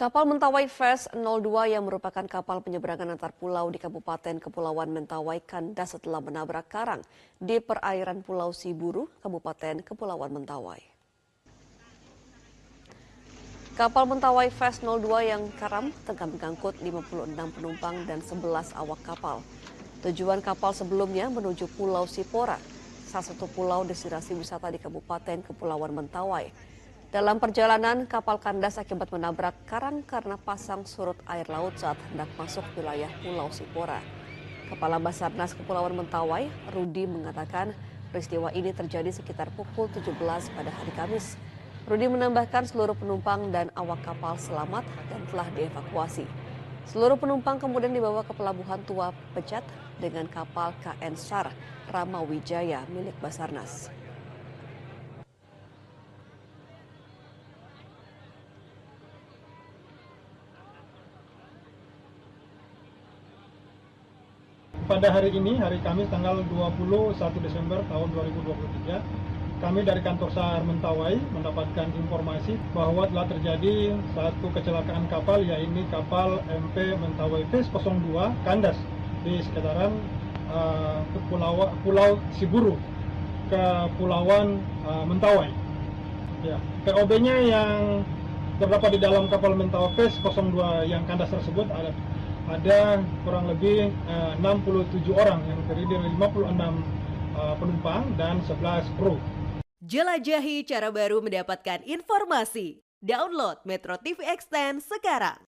Kapal Mentawai Fest 02 yang merupakan kapal penyeberangan antar pulau di Kabupaten Kepulauan Mentawai kandas setelah menabrak karang di perairan Pulau Siburu, Kabupaten Kepulauan Mentawai. Kapal Mentawai Fest 02 yang karam tengah mengangkut 56 penumpang dan 11 awak kapal. Tujuan kapal sebelumnya menuju Pulau Sipora, salah satu pulau destinasi wisata di Kabupaten Kepulauan Mentawai. Dalam perjalanan, kapal kandas akibat menabrak karang karena pasang surut air laut saat hendak masuk wilayah Pulau Sipora. Kepala Basarnas Kepulauan Mentawai, Rudi mengatakan peristiwa ini terjadi sekitar pukul 17 pada hari Kamis. Rudi menambahkan seluruh penumpang dan awak kapal selamat dan telah dievakuasi. Seluruh penumpang kemudian dibawa ke pelabuhan Tua Pejat dengan kapal KN SAR Ramawijaya milik Basarnas. Pada hari ini, hari Kamis tanggal 21 Desember tahun 2023, kami dari kantor SAR Mentawai mendapatkan informasi bahwa telah terjadi satu kecelakaan kapal yaitu kapal MP Mentawai Phase 02 kandas di sekitaran uh, pulau, pulau Siburu, Kepulauan uh, Mentawai. Ya, POB-nya yang terdapat di dalam kapal Mentawai Phase 02 yang kandas tersebut ada ada kurang lebih uh, 67 orang yang terdiri dari 56 uh, penumpang dan 11 kru. Jelajahi cara baru mendapatkan informasi. Download Metro TV Extend sekarang.